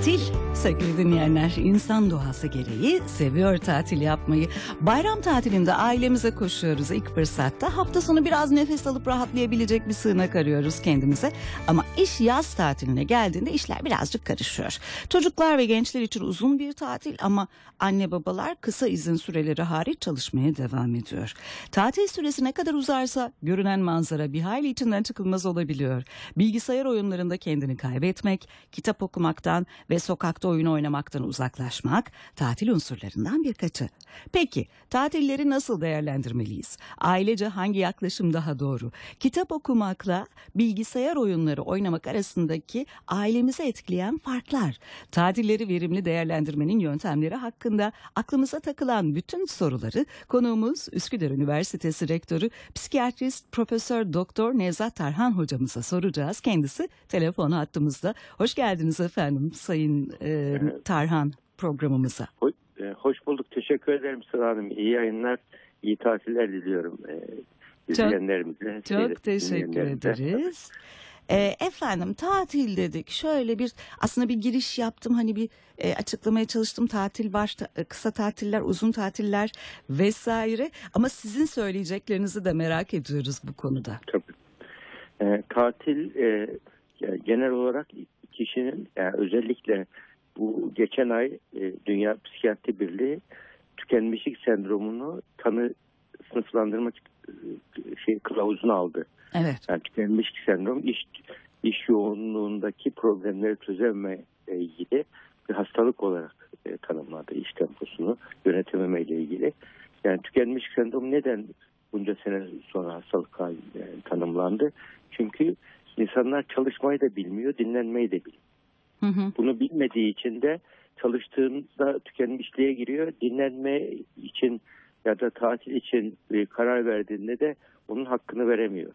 Tatil sevgili dinleyenler insan doğası gereği seviyor tatil yapmayı. Bayram tatilinde ailemize koşuyoruz ilk fırsatta. Hafta sonu biraz nefes alıp rahatlayabilecek bir sığınak arıyoruz kendimize. Ama iş yaz tatiline geldiğinde işler birazcık karışıyor. Çocuklar ve gençler için uzun bir tatil ama anne babalar kısa izin süreleri hariç çalışmaya devam ediyor. Tatil süresi ne kadar uzarsa görünen manzara bir hayli içinden çıkılmaz olabiliyor. Bilgisayar oyunlarında kendini kaybetmek, kitap okumaktan ve sokakta oyun oynamaktan uzaklaşmak tatil unsurlarından birkaçı. Peki tatilleri nasıl değerlendirmeliyiz? Ailece hangi yaklaşım daha doğru? Kitap okumakla bilgisayar oyunları oynamak arasındaki ailemizi etkileyen farklar. Tatilleri verimli değerlendirmenin yöntemleri hakkında aklımıza takılan bütün soruları konuğumuz Üsküdar Üniversitesi Rektörü Psikiyatrist Profesör Doktor Nevzat Tarhan hocamıza soracağız. Kendisi telefon hattımızda. Hoş geldiniz efendim Sayın e, Tarhan programımıza. Hoş, e, hoş bulduk. Teşekkür ederim Sıra Hanım. İyi yayınlar, iyi tatiller diliyorum. E, izleyenlerimize. Çok teşekkür ederiz. E, efendim tatil dedik. Şöyle bir aslında bir giriş yaptım. Hani bir e, açıklamaya çalıştım. Tatil var, ta- kısa tatiller, uzun tatiller vesaire. Ama sizin söyleyeceklerinizi de merak ediyoruz bu konuda. Tabii. E, tatil e, genel olarak kişinin yani özellikle bu geçen ay e, Dünya Psikiyatri Birliği tükenmişlik sendromunu tanı sınıflandırmak e, şey kılavuzunu aldı. Evet. Yani tükenmişlik sendromu iş iş yoğunluğundaki problemleri çözememe ilgili bir hastalık olarak e, tanımladı iş temposunu yönetememe ile ilgili. Yani tükenmişlik sendromu neden bunca sene sonra hastalık haline tanımlandı? Çünkü insanlar çalışmayı da bilmiyor, dinlenmeyi de bilmiyor. Hı hı. Bunu bilmediği için de çalıştığında tükenmişliğe giriyor. Dinlenme için ya da tatil için e, karar verdiğinde de onun hakkını veremiyor.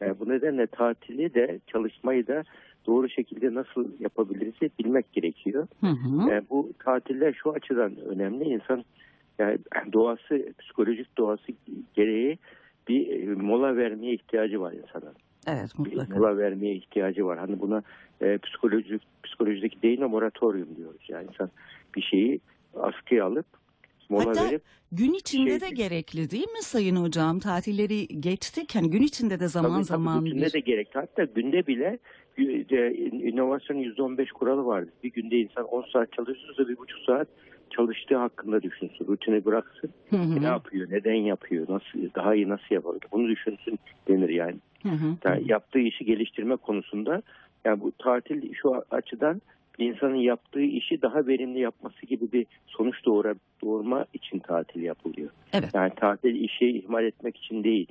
Yani bu nedenle tatili de çalışmayı da doğru şekilde nasıl yapabiliriz bilmek gerekiyor. Hı hı. Yani bu tatiller şu açıdan önemli. İnsan yani doğası, psikolojik doğası gereği bir e, mola vermeye ihtiyacı var insanın. Evet mutlaka. mola vermeye ihtiyacı var. Hani buna e, psikoloji, psikolojideki deyimle moratorium diyoruz. Yani insan bir şeyi askıya alıp mola Hatta verip Gün içinde şey- de gerekli değil mi Sayın Hocam? Tatilleri geçtik. Hani gün içinde de zaman tabii, tabii zaman bütünde bir... de gerekli. Hatta günde bile e, inovasyon %15 kuralı vardı. Bir günde insan 10 saat çalışırsa bir buçuk saat çalıştığı hakkında düşünsün. Rutini bıraksın. Hı hı. Ne yapıyor, neden yapıyor, nasıl daha iyi nasıl yapabilir? Bunu düşünsün denir yani. Hı hı. Yani yaptığı işi geliştirme konusunda yani bu tatil şu açıdan bir insanın yaptığı işi daha verimli yapması gibi bir sonuç doğura, doğurma için tatil yapılıyor. Evet. Yani tatil işi ihmal etmek için değil.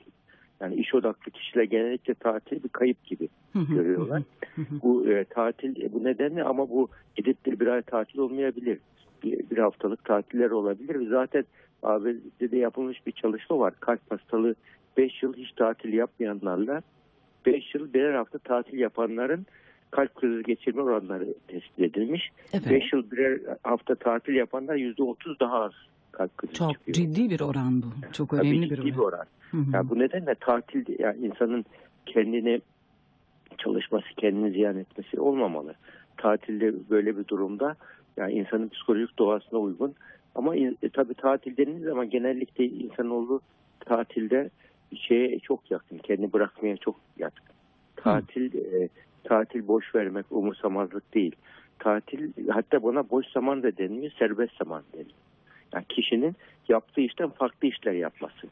Yani iş odaklı kişiler genellikle tatil bir kayıp gibi Hı hı. görüyorlar. Hı. Bu e, tatil e, bu nedenle ama bu gidip de bir ay tatil olmayabilir. Bir, bir haftalık tatiller olabilir. Zaten ABD'de yapılmış bir çalışma var. Kalp hastalığı 5 yıl hiç tatil yapmayanlarla 5 yıl birer hafta tatil yapanların kalp krizi geçirme oranları tespit edilmiş. Evet. 5 yıl birer hafta tatil yapanlar %30 daha az kalp krizi Çok çıkıyor. ciddi bir oran bu. Çok Tabii önemli ciddi bir bir oran. oran. Hı hı. Yani bu nedenle tatil yani insanın kendini çalışması, kendini ziyan etmesi olmamalı. Tatilde böyle bir durumda yani insanın psikolojik doğasına uygun. Ama e, tabii tatil denildiği zaman genellikle insanoğlu tatilde şeye çok yakın, kendini bırakmaya çok yakın. Tatil e, tatil boş vermek, umursamazlık değil. Tatil hatta buna boş zaman da denmiyor, serbest zaman deniyor. Yani kişinin yaptığı işten farklı işler yapması.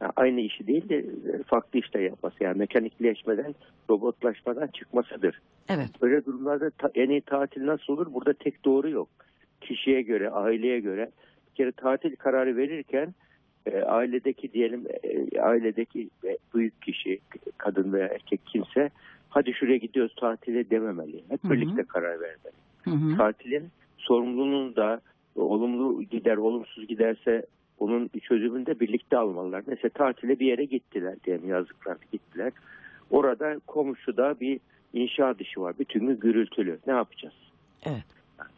Yani aynı işi değil de e, farklı işler yapması. Yani mekanikleşmeden, robotlaşmadan çıkmasıdır. Evet. Böyle durumlarda ta- en iyi tatil nasıl olur? Burada tek doğru yok. Kişiye göre, aileye göre. Bir kere tatil kararı verirken e, ailedeki diyelim e, ailedeki büyük kişi, kadın veya erkek kimse hadi şuraya gidiyoruz tatile dememeli. Hep Hı hı. birlikte karar vermeli. Hı hı. Tatilin sorumluluğunu da olumlu gider, olumsuz giderse onun çözümünü de birlikte almalılar. Mesela tatile bir yere gittiler diyelim yazlıklar gittiler. Orada komşuda bir inşaat işi var. Bütün gün gürültülü. Ne yapacağız? Evet.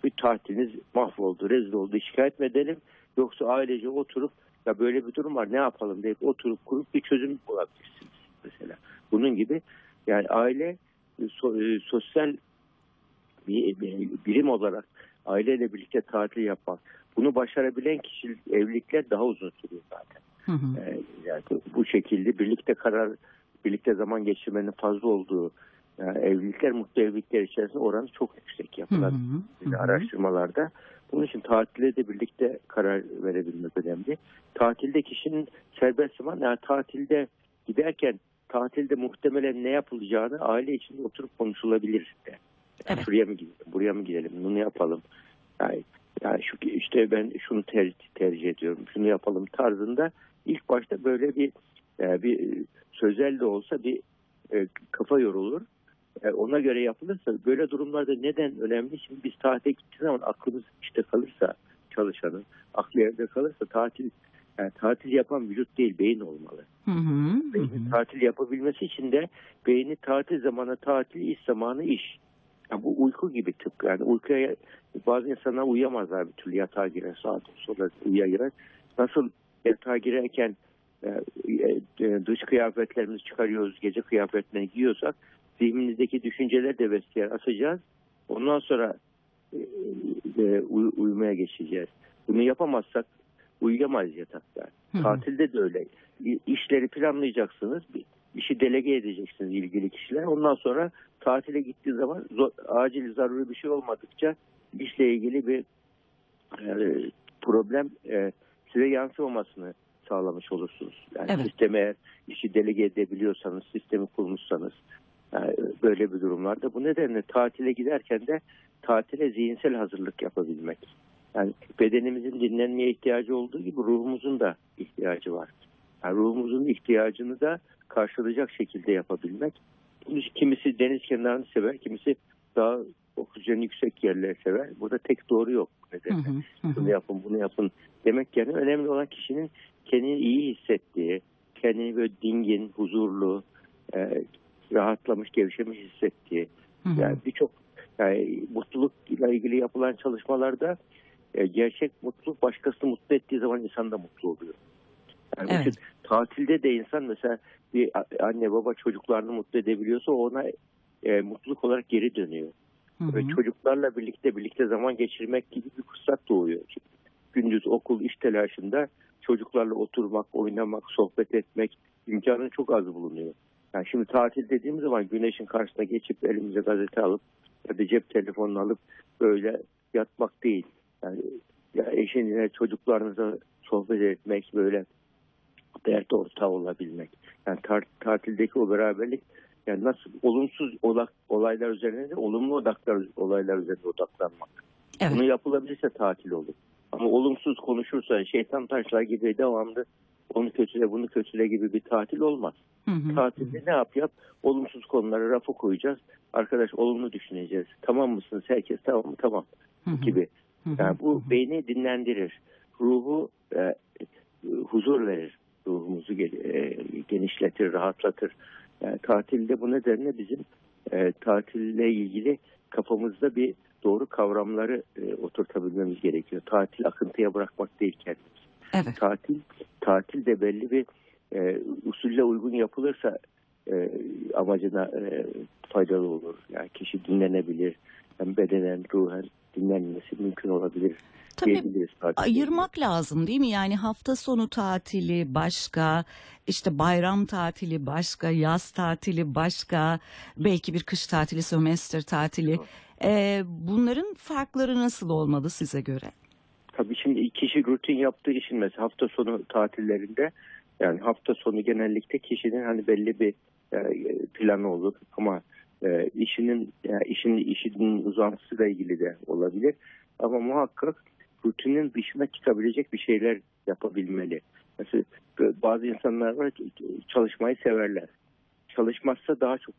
Bir tatiliniz mahvoldu, rezil oldu. Şikayet mi edelim? Yoksa ailece oturup ya böyle bir durum var ne yapalım deyip oturup kurup bir çözüm bulabilirsiniz mesela. Bunun gibi yani aile e, so- e, sosyal bir, bir- birim olarak aileyle birlikte tatil yapmak. Bunu başarabilen kişi evlilikler daha uzun sürüyor zaten. Hı hı. Ee, yani bu şekilde birlikte karar, birlikte zaman geçirmenin fazla olduğu yani evlilikler, mutlu evlilikler içerisinde oranı çok yüksek Hı yapılan hı. Hı hı. araştırmalarda. Bunun için tatile de birlikte karar verebilmek önemli. Tatilde kişinin serbest zaman, yani tatilde giderken tatilde muhtemelen ne yapılacağını aile içinde oturup konuşulabilir. Yani Evet. Şuraya mı gidelim, buraya mı gidelim, bunu yapalım. Yani, yani şu işte ben şunu tercih, tercih ediyorum, şunu yapalım tarzında ilk başta böyle bir e, bir sözel de olsa bir e, kafa yorulur. E, ona göre yapılırsa böyle durumlarda neden önemli? Şimdi biz tatile gittiği zaman aklımız işte kalırsa çalışanın aklı evde kalırsa tatil yani tatil yapan vücut değil beyin olmalı. Hı hı. Beynin hı. tatil yapabilmesi için de beyni tatil zamanı tatil, iş zamanı iş. Yani bu uyku gibi tıpkı. Yani uykuya bazı insanlar uyuyamazlar bir türlü yatağa girer saat sonra uyuya girer. Nasıl yatağa girerken dış kıyafetlerimizi çıkarıyoruz, gece kıyafetlerini giyiyorsak zihnimizdeki düşünceler de vesileyen asacağız. Ondan sonra e, e, uy- uyumaya geçeceğiz. Bunu yapamazsak uyuyamayız yatakta. Tatilde de öyle. İşleri planlayacaksınız. İşi delege edeceksiniz ilgili kişiler. Ondan sonra tatile gittiği zaman zor, acil zaruri bir şey olmadıkça işle ilgili bir e, problem e, size yansımamasını sağlamış olursunuz. Yani Evet. sisteme işi delege edebiliyorsanız, sistemi kurmuşsanız yani böyle bir durumlarda bu nedenle tatile giderken de tatile zihinsel hazırlık yapabilmek. Yani bedenimizin dinlenmeye ihtiyacı olduğu gibi ruhumuzun da ihtiyacı var. Yani ruhumuzun ihtiyacını da karşılayacak şekilde yapabilmek. Kimisi deniz kenarını sever, kimisi daha oksijeni yüksek yerleri sever. Burada tek doğru yok. Hı Nedenle. hı. Hı Şunu hı. yapın, bunu yapın demek yerine önemli olan kişinin kendini iyi hissettiği, kendini böyle dingin, huzurlu, e, rahatlamış, gevşemiş hissettiği. Hı hı. Yani birçok yani mutlulukla ilgili yapılan çalışmalarda e, gerçek mutluluk başkasını mutlu ettiği zaman insan da mutlu oluyor. Yani Evet. evet. tatilde de insan mesela bir anne baba çocuklarını mutlu edebiliyorsa ona e, mutluluk olarak geri dönüyor. Ve çocuklarla birlikte birlikte zaman geçirmek gibi bir fırsat doğuyor. Gündüz okul iş telaşında çocuklarla oturmak, oynamak, sohbet etmek imkanı çok az bulunuyor. Yani şimdi tatil dediğimiz zaman güneşin karşısına geçip elimize gazete alıp ya da cep telefonunu alıp böyle yatmak değil. Yani ya eşinle çocuklarınıza sohbet etmek böyle dert ortağı olabilmek. Yani tar- tatildeki o beraberlik yani nasıl olumsuz olak, olaylar üzerine de olumlu odaklar olaylar üzerine odaklanmak. Evet. Bunu yapılabilirse tatil olur. Ama olumsuz konuşursa şeytan taşlar gibi devamlı onu kötüle bunu kötüle gibi bir tatil olmaz. Hı hı. Tatilde ne yap yap olumsuz konuları rafa koyacağız. Arkadaş olumlu düşüneceğiz. Tamam mısınız? Herkes tamam mı? Tamam Hı hı. gibi. Hı hı. Yani bu hı. beyni dinlendirir. Ruhu e, e, huzur verir. Ruhumuzu e, genişletir, rahatlatır. Yani tatilde bu nedenle bizim e, tatille ilgili kafamızda bir doğru kavramları e, oturtabilmemiz gerekiyor. Tatil akıntıya bırakmak değil kendimizi. Evet. Tatil, tatil de belli bir e, usulle uygun yapılırsa e, amacına e, faydalı olur. Yani kişi dinlenebilir. Hem bedenen, ruhen dinlenmesi mümkün olabilir Tabii ayırmak lazım değil mi? Yani hafta sonu tatili başka, işte bayram tatili başka, yaz tatili başka, belki bir kış tatili, sömestr tatili. Ee, bunların farkları nasıl olmalı size göre? Tabii şimdi kişi rutin yaptığı işin mesela hafta sonu tatillerinde yani hafta sonu genellikle kişinin hani belli bir e, planı olur ama e, işinin yani işin işinin uzantısıyla ilgili de olabilir ama muhakkak rutinin dışına çıkabilecek bir şeyler yapabilmeli. Mesela bazı insanlar var çalışmayı severler. Çalışmazsa daha çok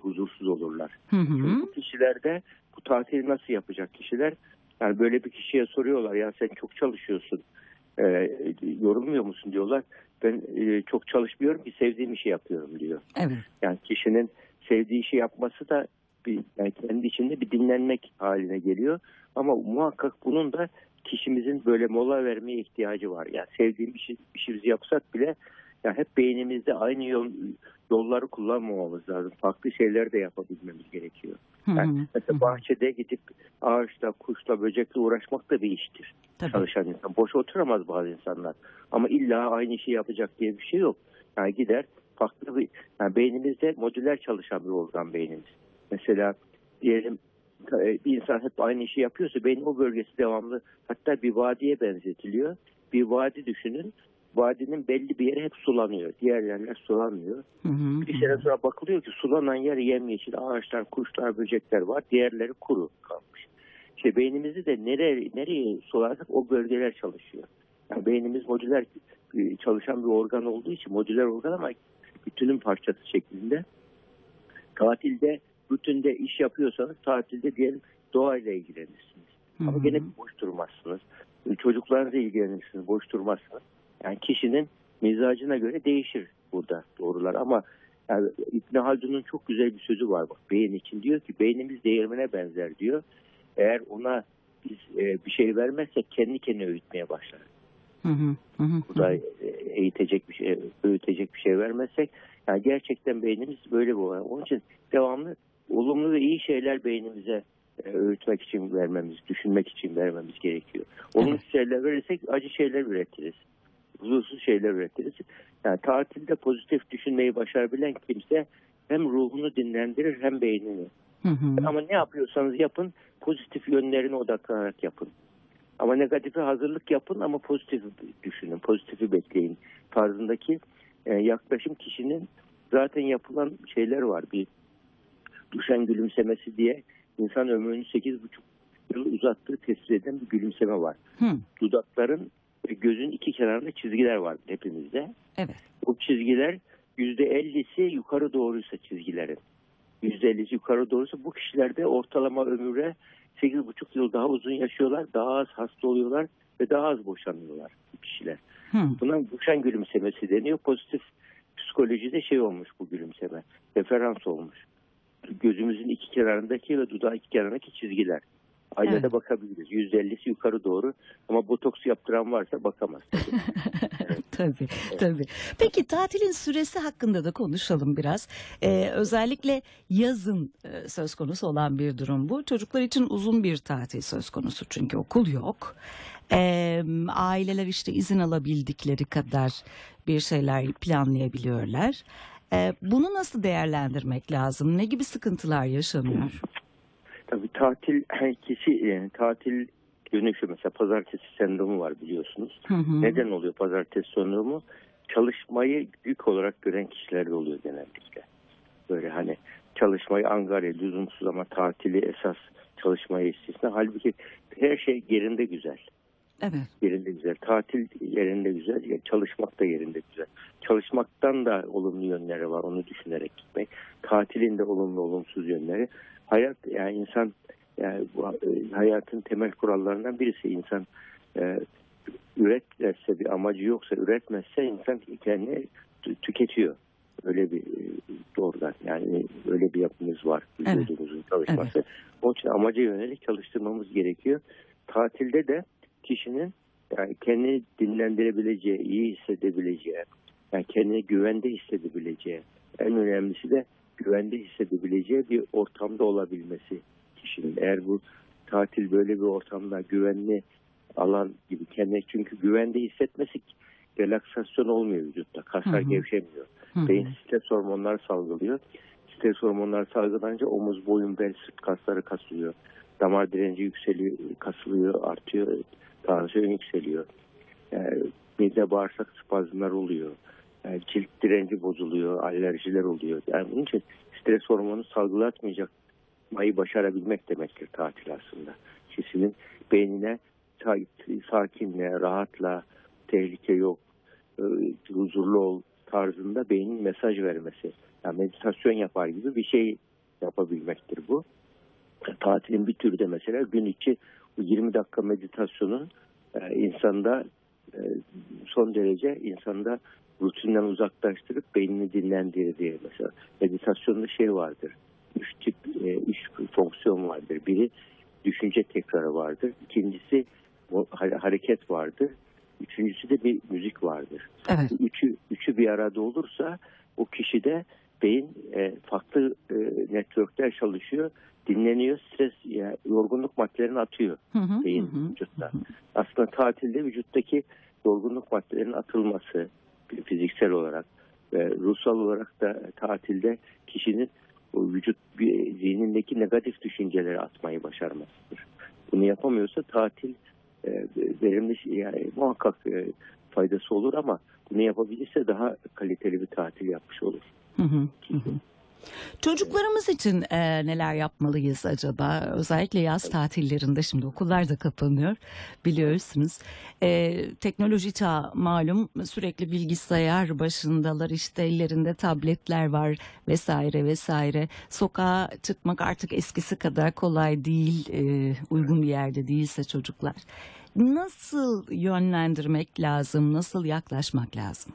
huzursuz olurlar. Hı hı. bu kişilerde bu tatili nasıl yapacak kişiler? Yani böyle bir kişiye soruyorlar ya sen çok çalışıyorsun, e, yorulmuyor musun diyorlar. Ben e, çok çalışmıyorum ki sevdiğim işi yapıyorum diyor. Evet. Yani kişinin sevdiği işi yapması da bir, yani kendi içinde bir dinlenmek haline geliyor. Ama muhakkak bunun da kişimizin böyle mola vermeye ihtiyacı var. Yani sevdiğim işi, işimizi yapsak bile yani hep beynimizde aynı yol, yolları kullanmamamız lazım. Farklı şeyler de yapabilmemiz gerekiyor. Hı, Yani hı mesela bahçede gidip ağaçla, kuşla, böcekle uğraşmak da bir iştir. Tabii. Çalışan insan. Boş oturamaz bazı insanlar. Ama illa aynı şeyi yapacak diye bir şey yok. Yani gider farklı bir... Yani beynimizde modüler çalışan bir organ beynimiz. Mesela diyelim e, bir insan hep aynı işi yapıyorsa beynin o bölgesi devamlı hatta bir vadiye benzetiliyor. Bir vadi düşünün. Vadinin belli bir yeri hep sulanıyor. Diğer yerler sulanmıyor. Hı hı, Bir hı. sonra bakılıyor ki sulanan yer yemyeşil ağaçlar, kuşlar, böcekler var. Diğerleri kuru kalmış. İşte beynimizi de nereye, nereye sularsak o bölgeler çalışıyor. Yani beynimiz modüler e, çalışan bir organ olduğu için modüler organ ama bütünün parçası şeklinde. Tatilde, bütünde iş yapıyorsanız tatilde diyelim doğayla ilgilenirsiniz. Hı Ama gene boş durmazsınız. Çocuklarınızla ilgilenirsiniz, boş durmazsınız. Yani kişinin mizacına göre değişir burada doğrular. Ama yani İbn Haldun'un çok güzel bir sözü var bak beyin için. Diyor ki beynimiz değirmene benzer diyor. Eğer ona biz e, bir şey vermezsek kendi kendine öğütmeye başlar. Hı hı, hı hı, Bu da e, eğitecek bir şey, öğütecek bir şey vermezsek yani gerçekten beynimiz böyle bir olay. Onun için devamlı olumlu ve iyi şeyler beynimize e, öğütmek için vermemiz, düşünmek için vermemiz gerekiyor. Olumsuz şeyler verirsek acı şeyler üretiriz. Huzursuz şeyler üretiriz. Yani tatilde pozitif düşünmeyi başarabilen kimse hem ruhunu dinlendirir hem beynini. Hı hı. Ama ne yapıyorsanız yapın pozitif yönlerine odaklanarak yapın. Ama negatife hazırlık yapın ama pozitif düşünün, pozitifi bekleyin tarzındaki e, yaklaşım kişinin zaten yapılan şeyler var. Bir düşen gülümsemesi diye insan ömrünü 8,5 yıl uzattığı tespit eden bir gülümseme var. Hı, Dudakların ve gözün iki kenarında çizgiler var hepimizde. Evet. Bu çizgiler %50'si yukarı doğruysa çizgilerin. %50'si yukarı doğruysa bu kişilerde ortalama ömüre 8,5 yıl daha uzun yaşıyorlar, daha az hasta oluyorlar ve daha az boşanıyorlar kişiler. Hı. Buna düşen gülümsemesi deniyor. Pozitif psikolojide şey olmuş bu gülümseme. Referans olmuş. Gözümüzün iki kenarındaki ve dudağın iki kenarındaki çizgiler. Aynada Evet. bakabiliriz. %50'si yukarı doğru ama botoks yaptıran varsa bakamaz. tabii, tabii. Peki tatilin süresi hakkında da konuşalım biraz. Ee, özellikle yazın e, söz konusu olan bir durum bu. Çocuklar için uzun bir tatil söz konusu çünkü okul yok. Ee, aileler işte izin alabildikleri kadar bir şeyler planlayabiliyorlar. Ee, bunu nasıl değerlendirmek lazım? Ne gibi sıkıntılar yaşanıyor? Tabii tatil kişi yani tatil dönüşü mesela pazartesi sendromu var biliyorsunuz. Hı hı. Neden oluyor pazartesi sendromu? Çalışmayı yük olarak gören kişilerde oluyor genellikle. Böyle hani çalışmayı angarya, lüzumsuz ama tatili esas çalışmayı istisna. Halbuki her şey yerinde güzel. Evet. Yerinde güzel. Tatil yerinde güzel. yani Çalışmak da yerinde güzel. Çalışmaktan da olumlu yönleri var. Onu düşünerek gitmek. Tatilin de olumlu olumsuz yönleri. Hayat yani insan yani bu, e, hayatın temel kurallarından birisi insan e, üretmezse bir amacı yoksa üretmezse insan kendini tü- tüketiyor. Öyle bir e, doğrudan yani öyle bir yapımız var Evet. vücudumuzun çalışması. Onun için amaca yönelik çalıştırmamız gerekiyor. Tatilde de kişinin yani kendini dinlendirebileceği, iyi hissedebileceği, yani kendini güvende hissedebileceği, en önemlisi de güvende hissedebileceği bir ortamda olabilmesi kişinin. Eğer bu tatil böyle bir ortamda güvenli alan gibi kendine çünkü güvende hissetmesi relaksasyon olmuyor vücutta. Kaslar gevşemiyor. Beyin stres hormonları salgılıyor. Stres hormonları salgılanınca omuz, boyun, bel, sırt kasları kasılıyor. Damar direnci yükseliyor, kasılıyor, artıyor. Tansiyon yükseliyor. Yani mide bağırsak spazmlar oluyor. Yani cilt direnci bozuluyor, alerjiler oluyor. Yani bunun için stres hormonu salgılatmayacak mayı başarabilmek demektir tatil aslında. Kişinin beynine sa- sakinle, rahatla, tehlike yok, e, huzurlu ol tarzında beynin mesaj vermesi. Yani meditasyon yapar gibi bir şey yapabilmektir bu. Tatilin bir türü de mesela gün içi bu 20 dakika meditasyonun e, insanda e, son derece insanda rutinden uzaklaştırıp beynini dinlendirdiği mesela meditasyonda şey vardır. Üç tip, e, üç fonksiyon vardır. Biri düşünce tekrarı vardır. İkincisi hareket vardır. Üçüncüsü de bir müzik vardır. Evet. Üçü, üçü bir arada olursa o kişide beyin e, farklı e, networkler çalışıyor. Dinleniyor, stres, yani yorgunluk maddelerini atıyor Hı hı, beyin hı hı. vücutta. Aslında tatilde vücuttaki yorgunluk maddelerinin atılması fiziksel olarak ve ruhsal olarak da tatilde kişinin o vücut zihnindeki negatif düşünceleri atmayı başarmasıdır. Bunu yapamıyorsa tatil e, verimli şey- yani muhakkak e, faydası olur ama bunu yapabilirse daha kaliteli bir tatil yapmış olur. Hı, hı hı. Çocuklarımız için e, neler yapmalıyız acaba? Özellikle yaz tatillerinde şimdi okullar da kapanıyor biliyorsunuz. E, teknoloji çağı malum sürekli bilgisayar başındalar işte ellerinde tabletler var vesaire vesaire. Sokağa çıkmak artık eskisi kadar kolay değil e, uygun bir yerde değilse çocuklar. Nasıl yönlendirmek lazım? Nasıl yaklaşmak lazım?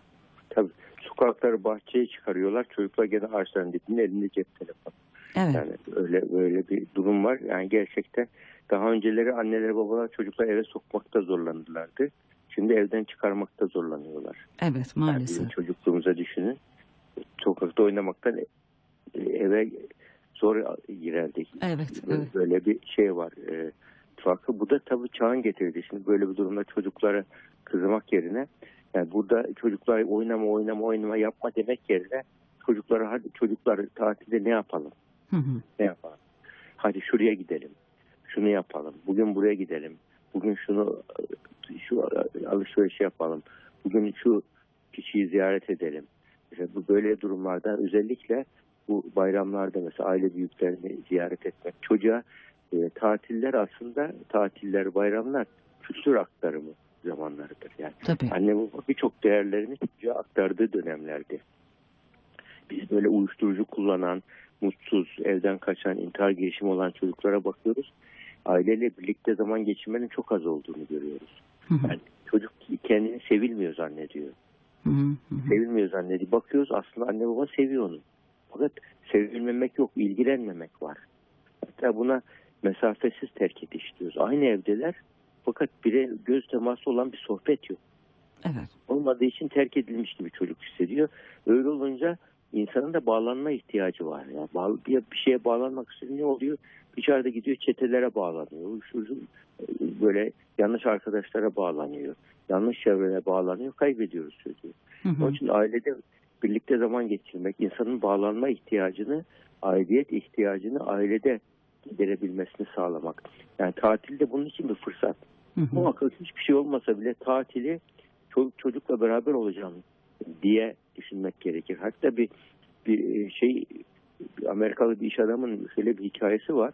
Sokakları bahçeye çıkarıyorlar. Çocuklar gene ağaçların dibinde elinde cep telefonu. Evet. Yani öyle böyle bir durum var. Yani gerçekten daha önceleri anneler babalar çocuklar eve sokmakta zorlanırlardı. Şimdi evden çıkarmakta zorlanıyorlar. Evet Yani maalesef. bizim çocukluğumuza düşünün. Sokakta oynamaktan e, eve zor girerdik. Evet, evet. Böyle bir şey var. E, farkı. Bu da tabii çağın getirdi. Şimdi böyle bir durumda çocuklara kızmak yerine yani burada çocuklar oynama oynama oynama yapma demek yerine çocuklara hadi çocuklar tatilde ne yapalım? Hı hı. Ne yapalım? Hadi şuraya gidelim. Şunu yapalım. Bugün buraya gidelim. Bugün şunu şu alışveriş yapalım. Bugün şu kişiyi ziyaret edelim. İşte bu böyle durumlarda özellikle bu bayramlarda mesela aile büyüklerini ziyaret etmek. Çocuğa e, tatiller aslında tatiller, bayramlar kültür aktarımı zamanlarıdır. Yani Tabii. anne baba birçok değerlerini çocuğa aktardığı dönemlerdi. Biz böyle uyuşturucu kullanan, mutsuz, evden kaçan, intihar girişimi olan çocuklara bakıyoruz. Aileyle birlikte zaman geçirmenin çok az olduğunu görüyoruz. Hı hı. Yani çocuk kendini sevilmiyor zannediyor. Hı hı. Sevilmiyor zannediyor. Bakıyoruz aslında anne baba seviyor onu. Fakat sevilmemek yok, ilgilenmemek var. Hatta buna mesafesiz terk ediş diyoruz. Aynı evdeler fakat bire göz teması olan bir sohbet yok. Evet. Olmadığı için terk edilmiş gibi çocuk hissediyor. Öyle olunca insanın da bağlanma ihtiyacı var. Yani bağ- bir, bir şeye bağlanmak istiyor ne oluyor? Dışarıda gidiyor çetelere bağlanıyor. Uyuşturucu böyle yanlış arkadaşlara bağlanıyor. Yanlış çevrene bağlanıyor. Kaybediyoruz çocuğu. Hı hı. Onun için ailede birlikte zaman geçirmek, insanın bağlanma ihtiyacını, aidiyet ihtiyacını ailede giderebilmesini sağlamak. Yani tatilde bunun için bir fırsat. Hı hı. Muhakkak hiçbir şey olmasa bile tatili çocuk çocukla beraber olacağım diye düşünmek gerekir. Hatta bir bir şey bir Amerikalı bir iş adamın şöyle bir hikayesi var.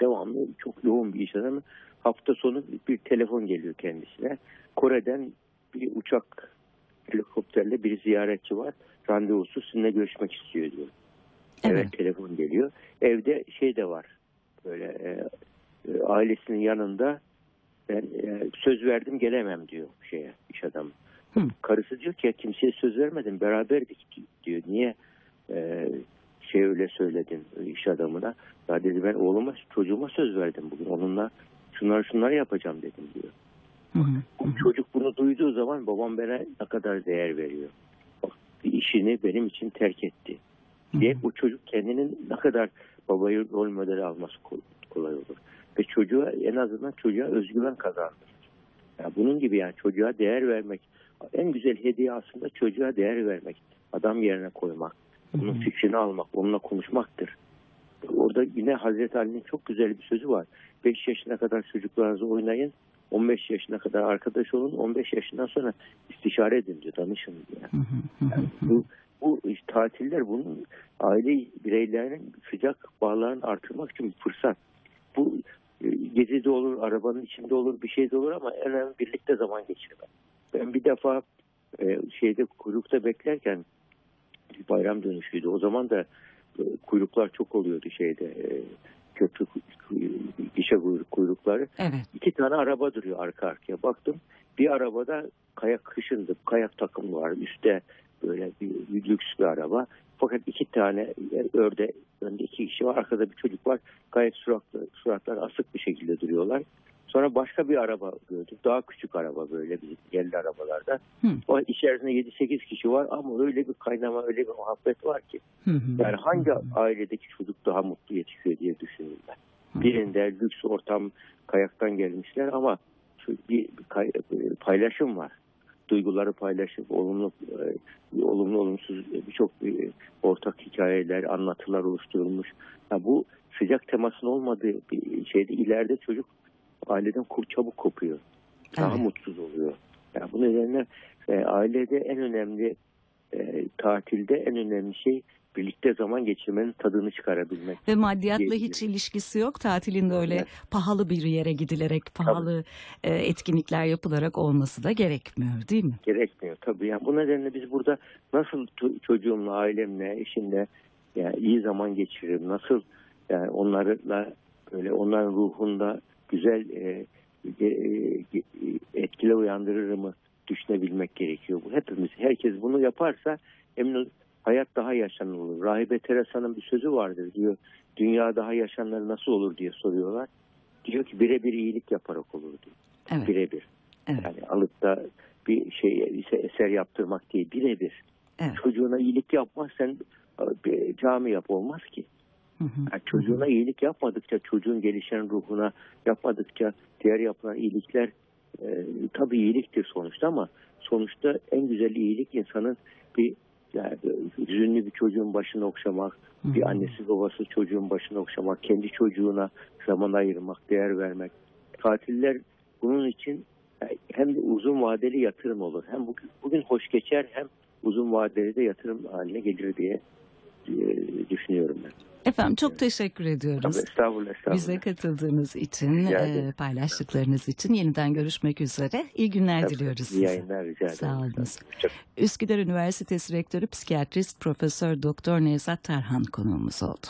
Devamlı çok yoğun bir iş adamı. Hafta sonu bir telefon geliyor kendisine. Kore'den bir uçak helikopterle bir ziyaretçi var. Randevusu sizinle görüşmek istiyor diyor. Evet. Evet. telefon geliyor. Evde şey de var. Böyle e, e, ailesinin yanında ben e, söz verdim gelemem diyor şeye iş adamı. Hı. Karısı diyor ki ya kimseye söz vermedim beraberdik diyor. Niye e, şey öyle söyledin iş adamına? Ya dedi ben oğluma çocuğuma söz verdim bugün. Onunla şunlar şunlar yapacağım dedim diyor. Hı hı. Bu çocuk bunu duyduğu zaman babam bana ne kadar değer veriyor. Bak, işini benim için terk etti diye bu çocuk kendinin ne kadar babayı rol modeli alması kol- kolay olur. Ve çocuğa en azından çocuğa özgüven kazandırır. Yani bunun gibi yani çocuğa değer vermek en güzel hediye aslında çocuğa değer vermek. Adam yerine koymak. Onun fikrini almak, onunla konuşmaktır. Orada yine Hazreti Ali'nin çok güzel bir sözü var. 5 yaşına kadar çocuklarınızı oynayın. 15 yaşına kadar arkadaş olun. 15 yaşından sonra istişare edin diyor. Danışın diyor. Yani bu, bu tatiller bunun aile bireylerinin sıcak bağlarını artırmak için bir fırsat. E, gezide olur, arabanın içinde olur, bir şey de olur ama en önemli birlikte zaman geçirmek. Ben bir defa e, şeyde kuyrukta beklerken bir bayram dönüşüydü. O zaman da e, kuyruklar çok oluyordu şeyde. E, köprü gişe kuyruk- kuyrukları. Evet. İki tane araba duruyor arka arkaya. Baktım bir arabada kayak kışındı. Kayak takımı var. Üstte böyle bir, bir lüks bir araba. Fakat iki tane örde önde iki kişi var. Arkada bir çocuk var. Gayet suratlı, suratlar asık bir şekilde duruyorlar. Sonra başka bir araba gördük. Daha küçük araba böyle bizim yerli arabalarda. Hı. O içerisinde 7-8 kişi var ama öyle bir kaynama, öyle bir muhabbet var ki. Hı hı. Yani hangi ailedeki çocuk daha mutlu yetişiyor diye düşündüm ben. Hı. Birinde lüks ortam kayaktan gelmişler ama şu bir bir kay- paylaşım var. Duyguları paylaşım, olumlu, e, olumlu olumsuz birçok e, ortak hikayeler, anlatılar oluşturulmuş. Ya bu sıcak temasın olmadığı bir şeyde ileride çocuk aileden kur çabuk kopuyor. Daha Evet. mutsuz oluyor. Yani bu nedenle e, ailede en önemli e, tatilde en önemli şey birlikte zaman geçirmenin tadını çıkarabilmek. Ve maddiyatla hiç ilişkisi yok. Tatilinde öyle Evet. pahalı bir yere gidilerek, pahalı e, etkinlikler yapılarak olması da gerekmiyor değil mi? gerekmiyor tabii. Yani bu nedenle biz burada nasıl ço- çocuğumla, ailemle, eşimle yani iyi zaman geçiririm, nasıl yani onlarla böyle onların ruhunda güzel e, e, etkiler uyandırırımı düşünebilmek gerekiyor. Bu hepimiz, herkes bunu yaparsa emin hayat daha yaşanır olur. Rahibe Teresa'nın bir sözü vardır diyor. Dünya daha yaşanır nasıl olur diye soruyorlar. Diyor ki birebir iyilik yaparak olur diyor. Evet. Birebir. Evet. Yani alıp da bir şey ise eser yaptırmak değil birebir. Evet. Çocuğuna iyilik yapmazsan bir cami yap olmaz ki. Hı hı. Yani çocuğuna iyilik yapmadıkça çocuğun gelişen ruhuna yapmadıkça diğer yapılan iyilikler e, tabii iyiliktir sonuçta ama sonuçta en güzel iyilik insanın bir yani hüzünlü bir çocuğun başını okşamak, bir annesi babası çocuğun başını okşamak, kendi çocuğuna zaman ayırmak, değer vermek. Tatiller bunun için hem de uzun vadeli yatırım olur. Hem bugün, bugün hoş geçer hem uzun vadeli de yatırım haline gelir diye e, düşünüyorum ben. Efendim çok teşekkür ediyoruz. Tabii, estağfurullah, estağfurullah. Bize katıldığınız için, e, paylaştıklarınız için yeniden görüşmek üzere. İyi günler Tabii, diliyoruz iyi size. yayınlar rica ederim. Sağ olunuz. Üsküdar Üniversitesi Rektörü Psikiyatrist Profesör Doktor Nevzat Tarhan konuğumuz oldu.